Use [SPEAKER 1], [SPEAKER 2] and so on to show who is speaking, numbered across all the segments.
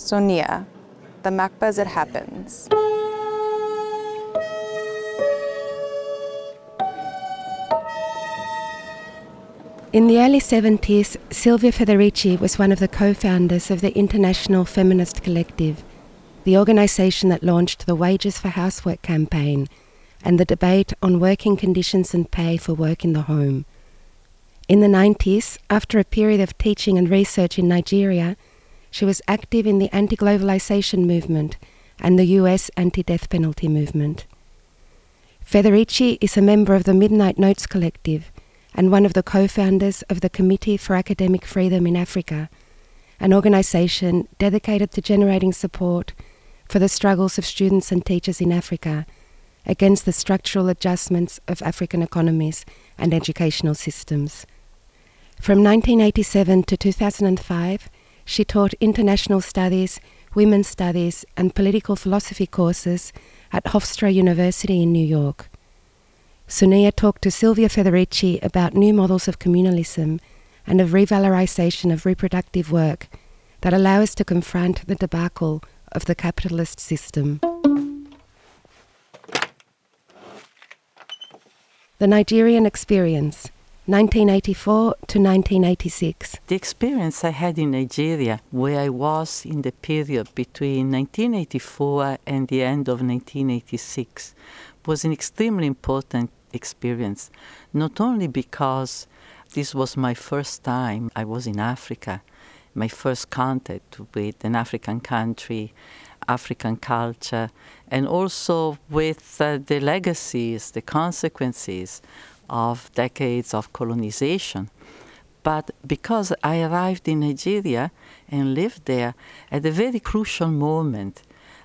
[SPEAKER 1] Sonia, the MACBA as it happens.
[SPEAKER 2] In the early 70s, Silvia Federici was one of the co founders of the International Feminist Collective, the organisation that launched the Wages for Housework campaign and the debate on working conditions and pay for work in the home. In the 90s, after a period of teaching and research in Nigeria, she was active in the anti globalization movement and the US anti death penalty movement. Federici is a member of the Midnight Notes Collective and one of the co founders of the Committee for Academic Freedom in Africa, an organisation dedicated to generating support for the struggles of students and teachers in Africa against the structural adjustments of African economies and educational systems. From 1987 to 2005, she taught international studies, women's studies, and political philosophy courses at Hofstra University in New York. Sonia talked to Silvia Federici about new models of communalism and of revalorization of reproductive work that allow us to confront the debacle of the capitalist system. The Nigerian Experience, 1984 to 1986.
[SPEAKER 3] The experience I had in Nigeria, where I was in the period between 1984 and the end of 1986, was an extremely important experience, not only because this was my first time I was in Africa, my first contact with an African country, African culture, and also with uh, the legacies, the consequences of decades of colonization. But because I arrived in Nigeria and lived there at a very crucial moment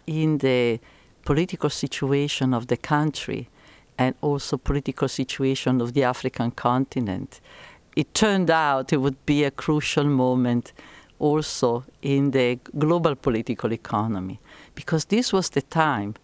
[SPEAKER 3] in the political situation of the country, and also political situation of the African continent. It turned out it would be a crucial moment also in the global political economy because this was the time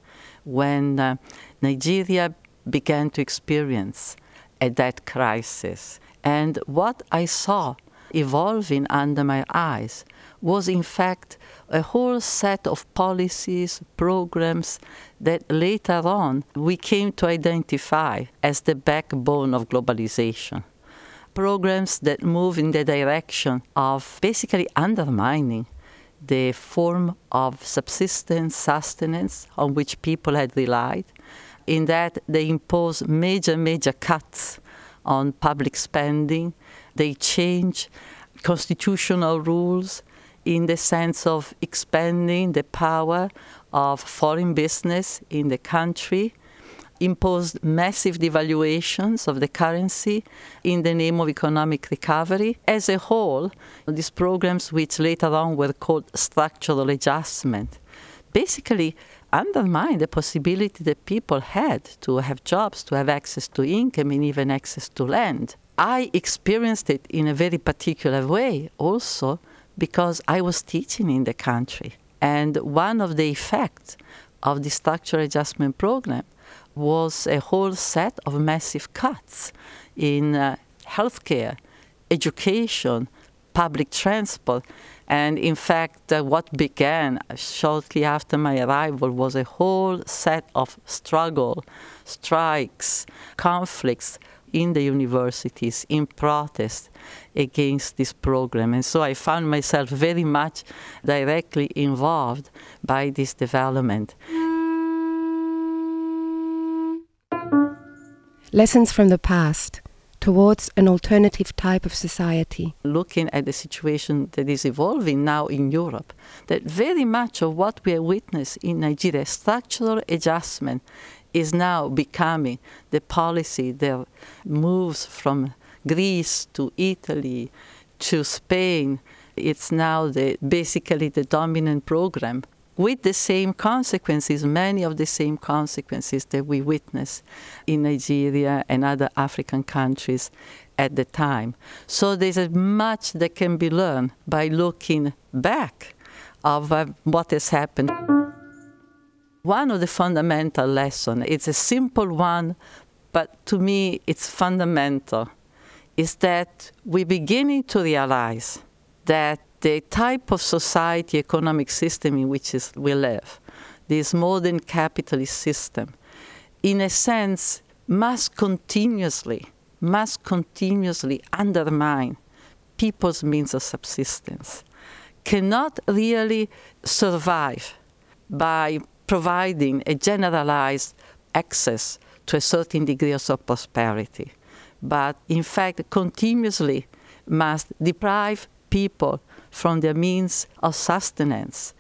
[SPEAKER 3] when uh, Nigeria began to experience a debt crisis. And what I saw evolving under my eyes was in fact a whole set of policies, programs that later on we came to identify as the backbone of globalization. Programs that move in the direction of basically undermining the form of subsistence, sustenance on which people had relied, in that they impose major, major cuts on public spending, they change constitutional rules, in the sense of expanding the power of foreign business in the country, imposed massive devaluations of the currency in the name of economic recovery. As a whole, these programs, which later on were called structural adjustment, basically undermined the possibility that people had to have jobs, to have access to income, and even access to land. I experienced it in a very particular way also because I was teaching in the country. And one of the effects of the structural adjustment program was a whole set of massive cuts in uh, healthcare, education, public transport. And in fact, uh, what began shortly after my arrival was a whole set of struggle, strikes, conflicts in the universities in protest against this program. And so I found myself very much directly involved by this development.
[SPEAKER 2] Lessons from the past towards an alternative type of society.
[SPEAKER 3] Looking at the situation that is evolving now in Europe, that very much of what we have witnessed in Nigeria, structural adjustment, is now becoming the policy that moves from Greece to Italy to Spain. It's now the, basically the dominant program with the same consequences, many of the same consequences that we witness in Nigeria and other African countries at the time. So there's much that can be learned by looking back of uh, what has happened. One of the fundamental lessons, it's a simple one, but to me it's fundamental, is that we're beginning to realize that the type of society, economic system in which is, we live, this modern capitalist system, in a sense, must continuously, must continuously undermine people's means of subsistence, cannot really survive by providing a generalized access to a certain degree of prosperity, but in fact continuously must deprive people from their means of sustenance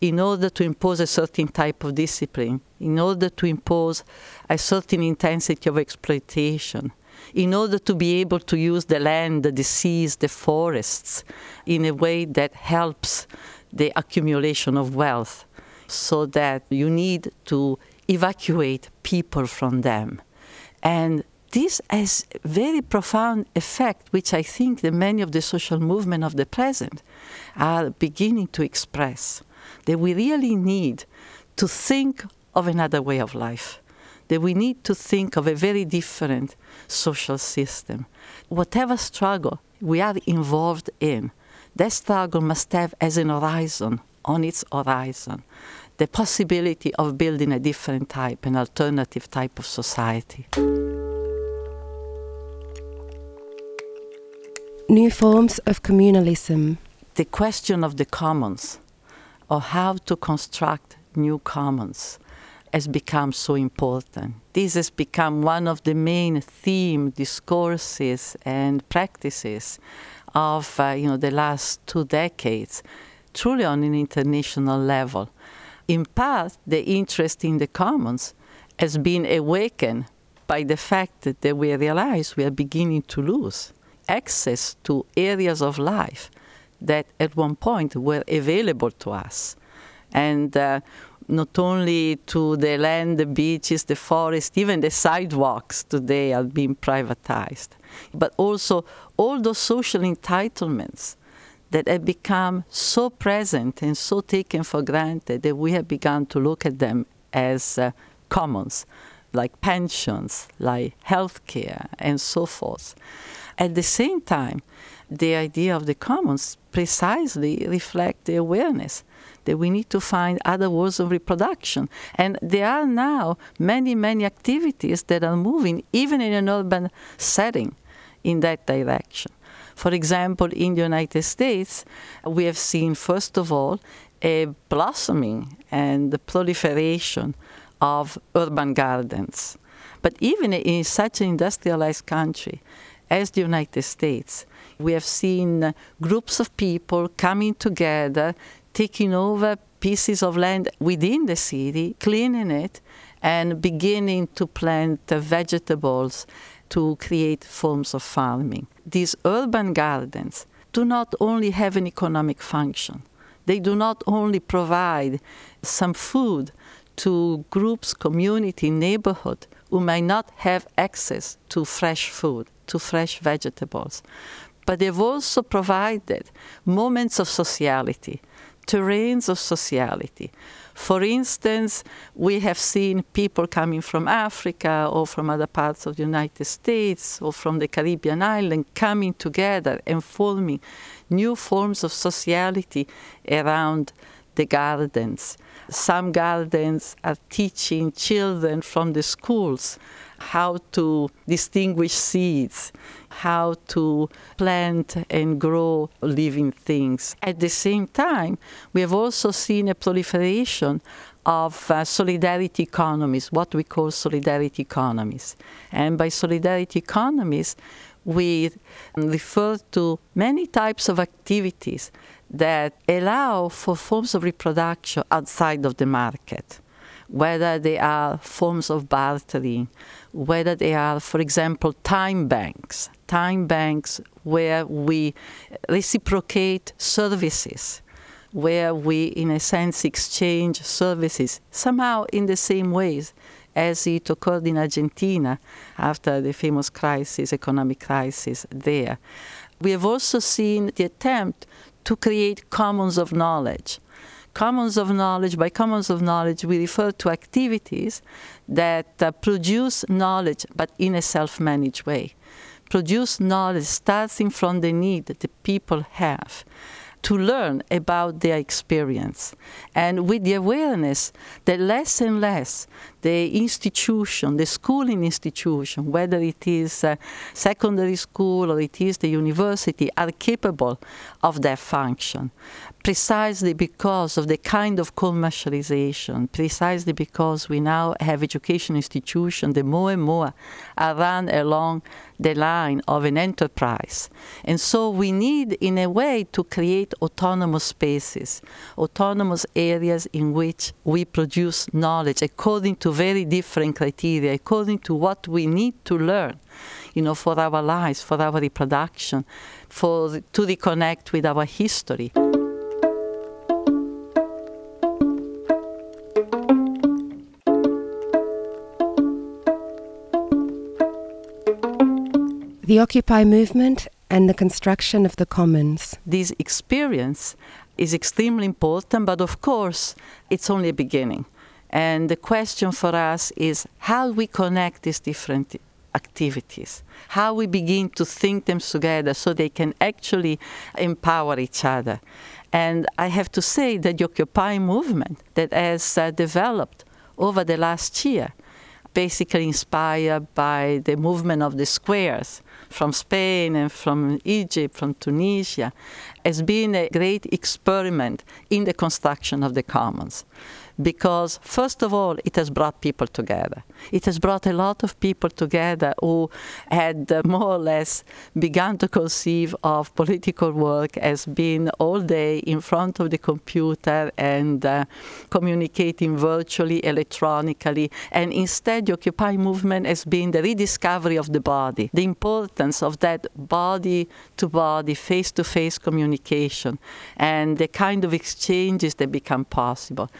[SPEAKER 3] in order to impose a certain type of discipline, in order to impose a certain intensity of exploitation, in order to be able to use the land, the seas, the forests in a way that helps the accumulation of wealth, so that you need to evacuate people from them. And this has a very profound effect, which I think that many of the social movement of the present are beginning to express. That we really need to think of another way of life. That we need to think of a very different social system. Whatever struggle we are involved in, that struggle must have as an horizon, on its horizon, the possibility of building a different type, an alternative type of society.
[SPEAKER 2] New forms of communalism.
[SPEAKER 3] The question of the commons, or how to construct new commons, has become so important. This has become one of the main theme discourses and practices of uh, you know the last two decades, truly on an international level. In part, the interest in the commons has been awakened by the fact that we realize we are beginning to lose access to areas of life that at one point were available to us. And uh, not only to the land, the beaches, the forest, even the sidewalks today are being privatized, but also all those social entitlements that have become so present and so taken for granted that we have begun to look at them as uh, commons, like pensions, like health care, and so forth. At the same time, the idea of the commons precisely reflect the awareness that we need to find other ways of reproduction. And there are now many, many activities that are moving, even in an urban setting, in that direction. For example, in the United States, we have seen, first of all, a blossoming and the proliferation of urban gardens. But even in such an industrialized country as the United States, we have seen groups of people coming together, taking over pieces of land within the city, cleaning it, and beginning to plant vegetables to create forms of farming. These urban gardens do not only have an economic function, they do not only provide some food to groups, community, neighborhood who may not have access to fresh food, to fresh vegetables, but they've also provided moments of sociality, terrains of sociality. For instance, we have seen people coming from Africa or from other parts of the United States or from the Caribbean island coming together and forming new forms of sociality around the gardens. Some gardens are teaching children from the schools how to distinguish seeds, how to plant and grow living things. At the same time, we have also seen a proliferation of uh, solidarity economies, what we call solidarity economies. And by solidarity economies, we refer to many types of activities that allow for forms of reproduction outside of the market whether they are forms of bartering, whether they are, for example, time banks, time banks where we reciprocate services, where we, in a sense, exchange services, somehow in the same ways as it occurred in Argentina after the famous crisis, economic crisis there. We have also seen the attempt to create commons of knowledge commons of knowledge, by commons of knowledge, we refer to activities that uh, produce knowledge, but in a self managed way. Produce knowledge starting from the need that the people have, to learn about their experience. And with the awareness that less and less the institution, the schooling institution, whether it is secondary school or it is the university, are capable of that function. Precisely because of the kind of commercialization, precisely because we now have education institutions that more and more are run along the line of an enterprise. And so we need, in a way, to create autonomous spaces, autonomous areas in which we produce knowledge according to very different criteria, according to what we need to learn, you know, for our lives, for our reproduction, for to reconnect with our history.
[SPEAKER 2] The Occupy movement and the construction of the commons.
[SPEAKER 3] This experience is extremely important, but of course, it's only a beginning. And the question for us is how we connect these different activities, how we begin to think them together so they can actually empower each other. And I have to say that the Occupy movement that has uh, developed over the last year, basically inspired by the movement of the squares from Spain and from Egypt, from Tunisia, has been a great experiment in the construction of the commons because, first of all, it has brought people together. It has brought a lot of people together who had more or less begun to conceive of political work as being all day in front of the computer and uh, communicating virtually, electronically. And instead, the Occupy movement has been the rediscovery of the body, the importance of that body to body, face to face communication, and the kind of exchanges that become possible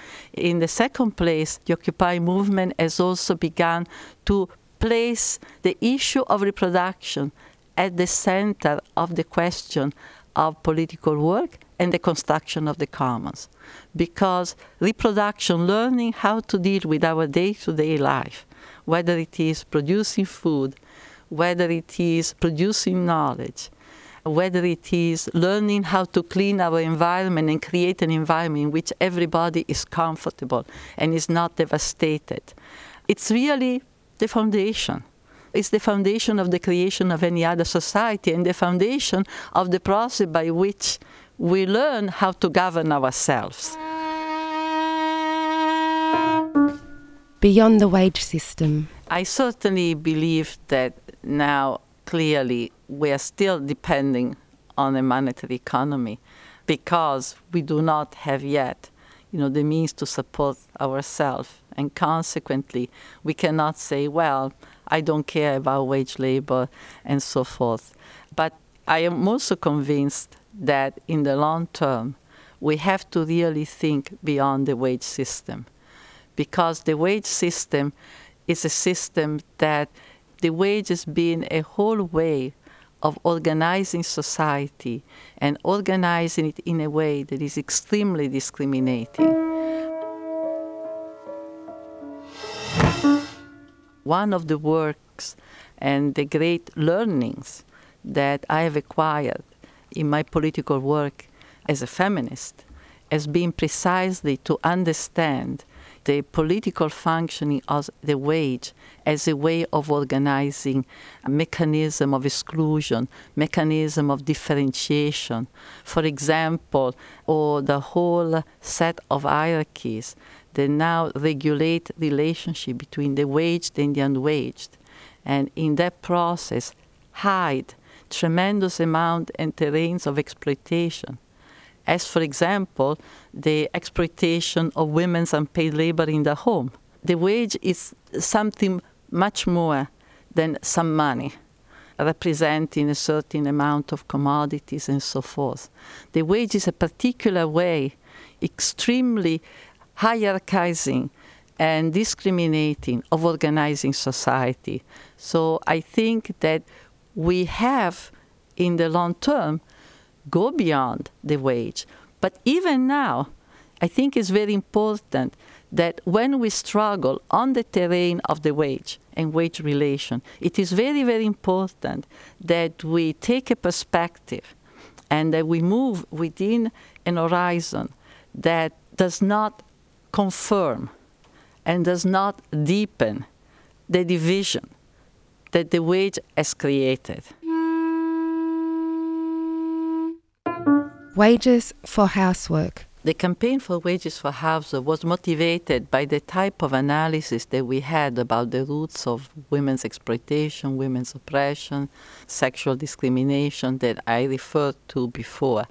[SPEAKER 3] in the second place, the Occupy movement has also begun to place the issue of reproduction at the center of the question of political work and the construction of the commons. Because reproduction, learning how to deal with our day to day life, whether it is producing food, whether it is producing knowledge, whether it is learning how to clean our environment and create an environment in which everybody is comfortable and is not devastated. It's really the foundation. It's the foundation of the creation of any other society and the foundation of the process by which we learn how to govern ourselves.
[SPEAKER 2] Beyond the wage system.
[SPEAKER 3] I certainly believe that now clearly we are still depending on a monetary economy because we do not have yet you know the means to support ourselves. And consequently we cannot say well i don't care about wage labor and so forth. But i am also convinced that in the long term we have to really think beyond the wage system because the wage system is a system that the wages being a whole way of organizing society and organizing it in a way that is extremely discriminating. One of the works and the great learnings that I have acquired in my political work as a feminist has been precisely to understand the political functioning of the wage as a way of organizing a mechanism of exclusion, mechanism of differentiation. For example, or the whole set of hierarchies that now regulate the relationship between the waged and the unwaged. And in that process, hide tremendous amount and terrains of exploitation as, for example, the exploitation of women's unpaid labor in the home. The wage is something much more than some money representing a certain amount of commodities and so forth. The wage is a particular way, extremely hierarchizing and discriminating of organizing society. So I think that we have, in the long term, go beyond the wage. But even now, I think it's very important that when we struggle on the terrain of the wage and wage relation, it is very, very important that we take a perspective and that we move within an horizon that does not confirm and does not deepen the division that the wage has created.
[SPEAKER 2] Wages for housework.
[SPEAKER 3] The campaign for wages for housework was motivated by the type of analysis that we had about the roots of women's exploitation, women's oppression, sexual discrimination that I referred to before.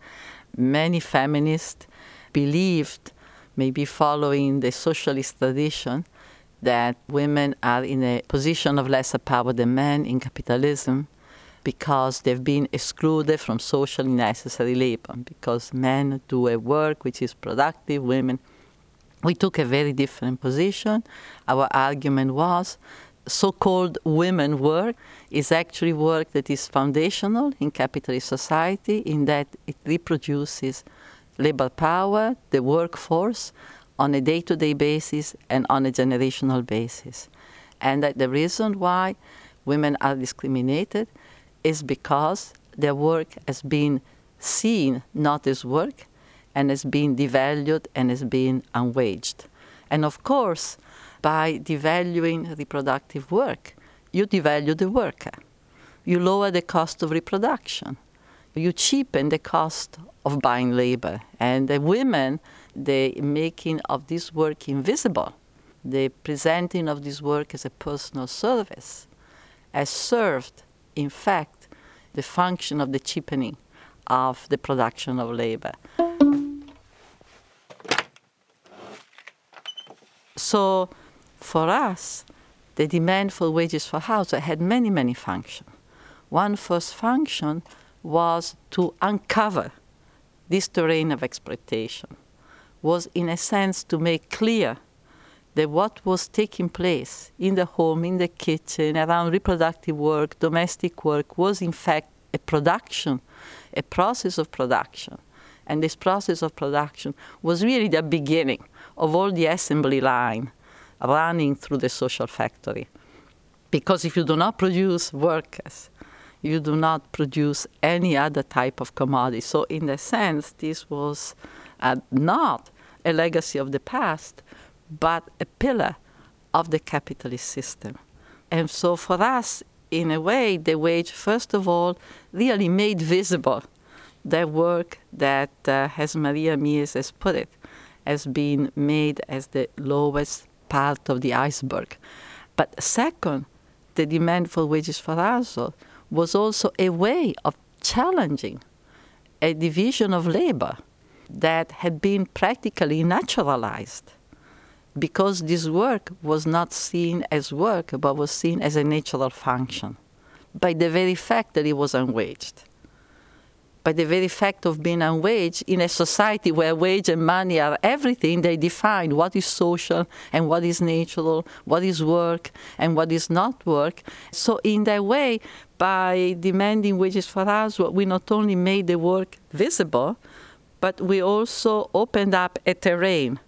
[SPEAKER 3] Many feminists believed, maybe following the socialist tradition, that women are in a position of lesser power than men in capitalism because they've been excluded from socially necessary labor, because men do a work which is productive, women. We took a very different position. Our argument was so called women work is actually work that is foundational in capitalist society, in that it reproduces labor power, the workforce, on a day to day basis and on a generational basis. And that the reason why women are discriminated is because their work has been seen not as work and has been devalued and has been unwaged. And of course, by devaluing reproductive work, you devalue the worker. You lower the cost of reproduction. You cheapen the cost of buying labor. And the women, the making of this work invisible, the presenting of this work as a personal service, has served, in fact, the function of the cheapening of the production of labor. So, for us, the demand for wages for household had many, many functions. One first function was to uncover this terrain of exploitation, was in a sense to make clear that what was taking place in the home, in the kitchen, around reproductive work, domestic work, was in fact a production, a process of production. And this process of production was really the beginning of all the assembly line running through the social factory. Because if you do not produce workers, you do not produce any other type of commodity. So, in a sense, this was uh, not a legacy of the past, but a pillar of the capitalist system. And so, for us, in a way, the wage, first of all, really made visible the work that, uh, as Maria Mies has put it, has been made as the lowest part of the iceberg. But second, the demand for wages for household was also a way of challenging a division of labor that had been practically naturalized because this work was not seen as work but was seen as a natural function by the very fact that it was unwaged by the very fact of being unwaged in a society where wage and money are everything, they define what is social and what is natural, what is work and what is not work. So, in that way, by demanding wages for us, we not only made the work visible, but we also opened up a terrain,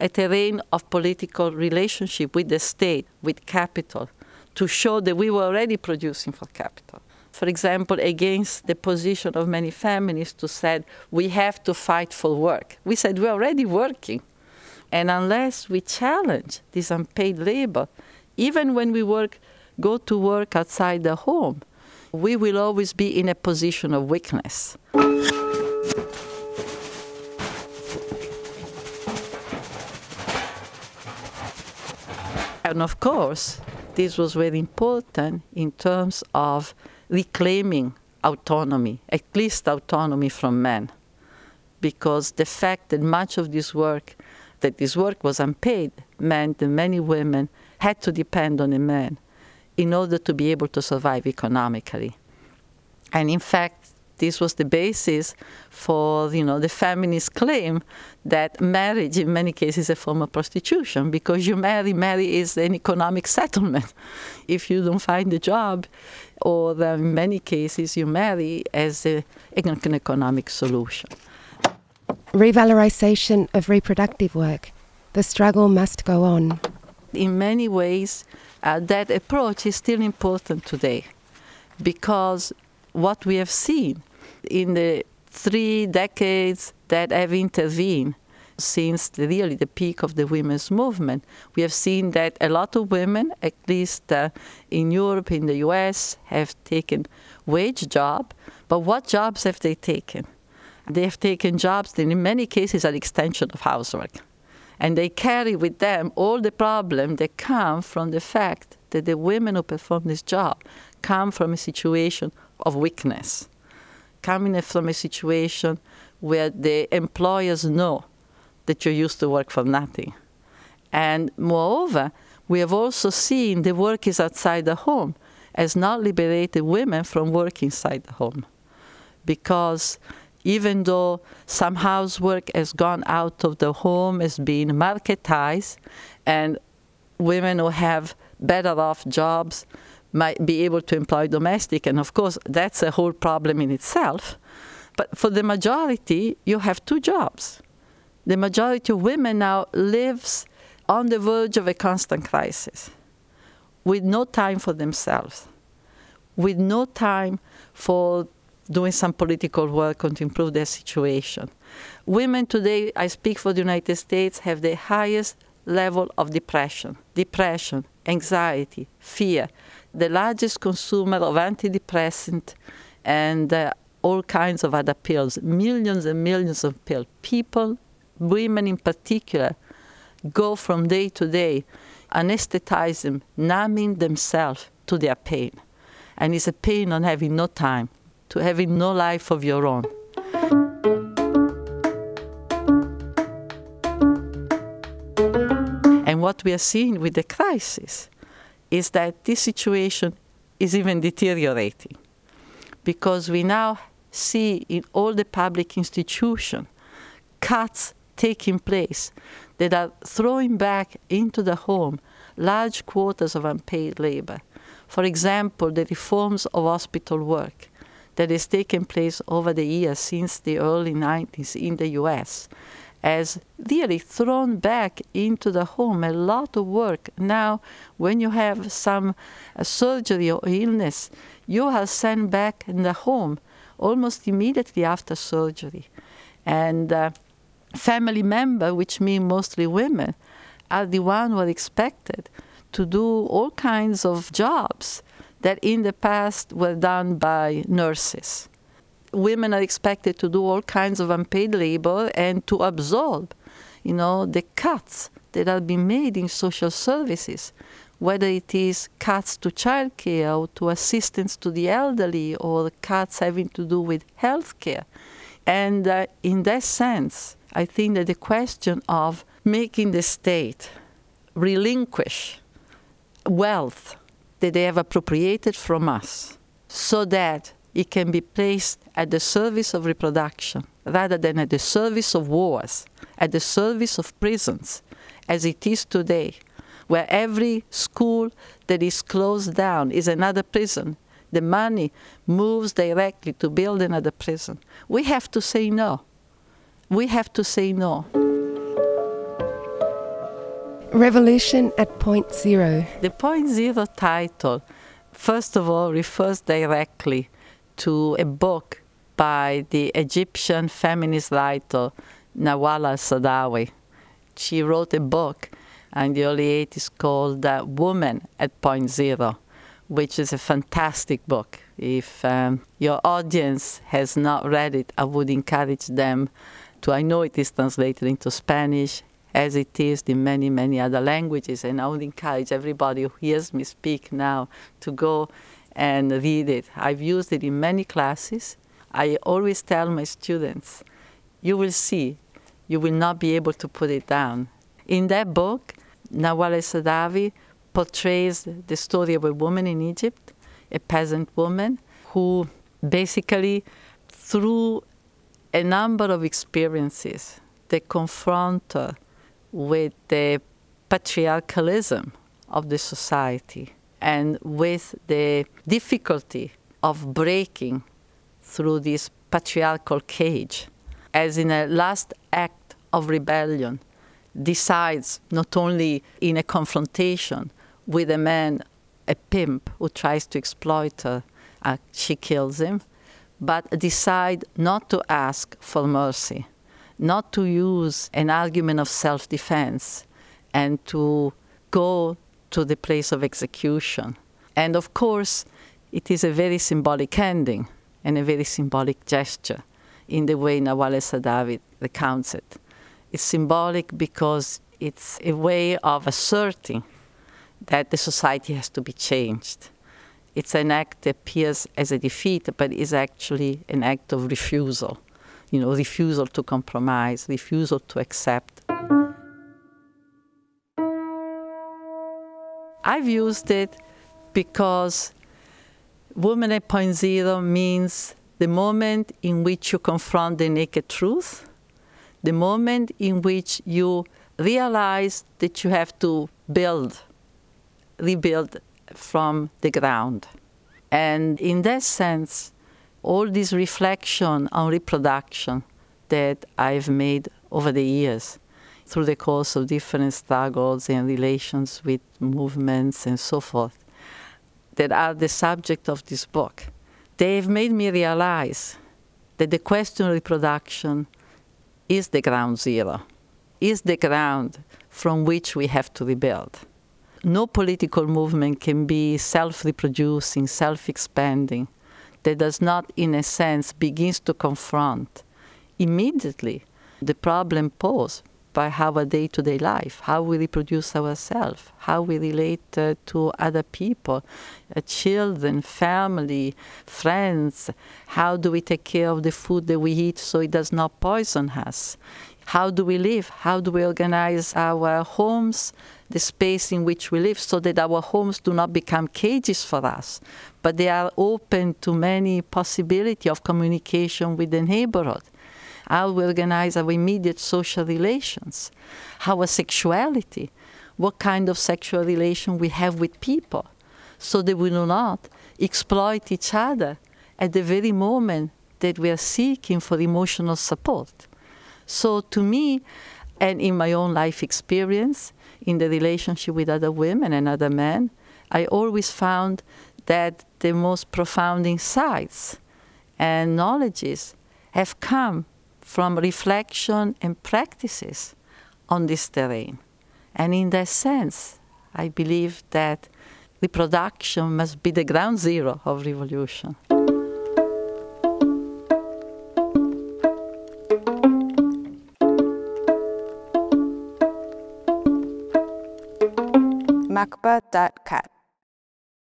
[SPEAKER 3] a terrain of political relationship with the state, with capital, to show that we were already producing for capital for example, against the position of many feminists who said we have to fight for work. We said we're already working. And unless we challenge this unpaid labor, even when we work, go to work outside the home, we will always be in a position of weakness. And of course, this was very important in terms of reclaiming autonomy, at least autonomy from men. Because the fact that much of this work, that this work was unpaid, meant that many women had to depend on a man in order to be able to survive economically. And in fact, this was the basis for you know the feminist claim that marriage in many cases is a form of prostitution because you marry marry is an economic settlement. If you don't find a job or in many cases you marry as a, an economic solution.
[SPEAKER 2] Revalorization of reproductive work. The struggle must go on.
[SPEAKER 3] In many ways uh, that approach is still important today because what we have seen in the three decades that have intervened since the, really the peak of the women's movement. We have seen that a lot of women, at least uh, in Europe, in the US, have taken wage job. But what jobs have they taken? They have taken jobs that in many cases are extension of housework. And they carry with them all the problems that come from the fact that the women who perform this job come from a situation of weakness, coming from a situation where the employers know that you used to work for nothing. And moreover, we have also seen the work is outside the home has not liberated women from work inside the home. Because even though some housework has gone out of the home, has been marketized, and women who have better off jobs might be able to employ domestic, and of course that's a whole problem in itself. But for the majority, you have two jobs the majority of women now lives on the verge of a constant crisis with no time for themselves with no time for doing some political work and to improve their situation women today i speak for the united states have the highest level of depression depression anxiety fear the largest consumer of antidepressant and uh, all kinds of other pills millions and millions of pills people women in particular go from day to day anesthetizing, numbing themselves to their pain. And it's a pain on having no time, to having no life of your own. And what we are seeing with the crisis is that this situation is even deteriorating because we now see in all the public institutions cuts taking place that are throwing back into the home large quotas of unpaid labor. For example, the reforms of hospital work that has taken place over the years since the early 90s in the US has really thrown back into the home a lot of work. Now, when you have some uh, surgery or illness, you are sent back in the home almost immediately after surgery. And uh, family member, which mean mostly women, are the one who are expected to do all kinds of jobs that in the past were done by nurses. Women are expected to do all kinds of unpaid labor and to absorb, you know, the cuts that are being made in social services, whether it is cuts to childcare or to assistance to the elderly or cuts having to do with healthcare. And uh, in that sense, I think that the question of making the state relinquish wealth that they have appropriated from us so that it can be placed at the service of reproduction rather than at the service of wars, at the service of prisons, as it is today, where every school that is closed down is another prison. The money moves directly to build another prison. We have to say no we have to say no.
[SPEAKER 2] Revolution at Point Zero.
[SPEAKER 3] The Point Zero title, first of all, refers directly to a book by the Egyptian feminist writer Nawal Saadawi. She wrote a book in the early 80s called uh, Woman at Point Zero, which is a fantastic book. If um, your audience has not read it, I would encourage them to, I know it is translated into Spanish, as it is in many, many other languages. And I would encourage everybody who hears me speak now to go and read it. I've used it in many classes. I always tell my students, you will see, you will not be able to put it down. In that book, Nawal Saadawi portrays the story of a woman in Egypt, a peasant woman, who basically, through a number of experiences that confront her with the patriarchalism of the society and with the difficulty of breaking through this patriarchal cage, as in a last act of rebellion, decides not only in a confrontation with a man, a pimp who tries to exploit her, uh, she kills him, but decide not to ask for mercy, not to use an argument of self defense, and to go to the place of execution. And of course, it is a very symbolic ending and a very symbolic gesture in the way Nawal Saadawi recounts it. It's symbolic because it's a way of asserting that the society has to be changed. It's an act that appears as a defeat, but is actually an act of refusal. You know, refusal to compromise, refusal to accept. I've used it because Woman at Point Zero means the moment in which you confront the naked truth, the moment in which you realize that you have to build, rebuild from the ground. And in that sense, all this reflection on reproduction that I've made over the years through the course of different struggles and relations with movements and so forth that are the subject of this book, they've made me realize that the question of reproduction is the ground zero, is the ground from which we have to rebuild. No political movement can be self reproducing, self expanding, that does not, in a sense, begins to confront immediately the problem posed by our day to day life, how we reproduce ourselves, how we relate uh, to other people, uh, children, family, friends, how do we take care of the food that we eat so it does not poison us. How do we live? How do we organize our homes, the space in which we live, so that our homes do not become cages for us, but they are open to many possibility of communication with the neighborhood? How we organize our immediate social relations, how our sexuality, what kind of sexual relation we have with people, so that we do not exploit each other at the very moment that we are seeking for emotional support. So, to me, and in my own life experience, in the relationship with other women and other men, I always found that the most profound insights and knowledges have come from reflection and practices on this terrain. And in that sense, I believe that reproduction must be the ground zero of revolution.
[SPEAKER 1] macba.cat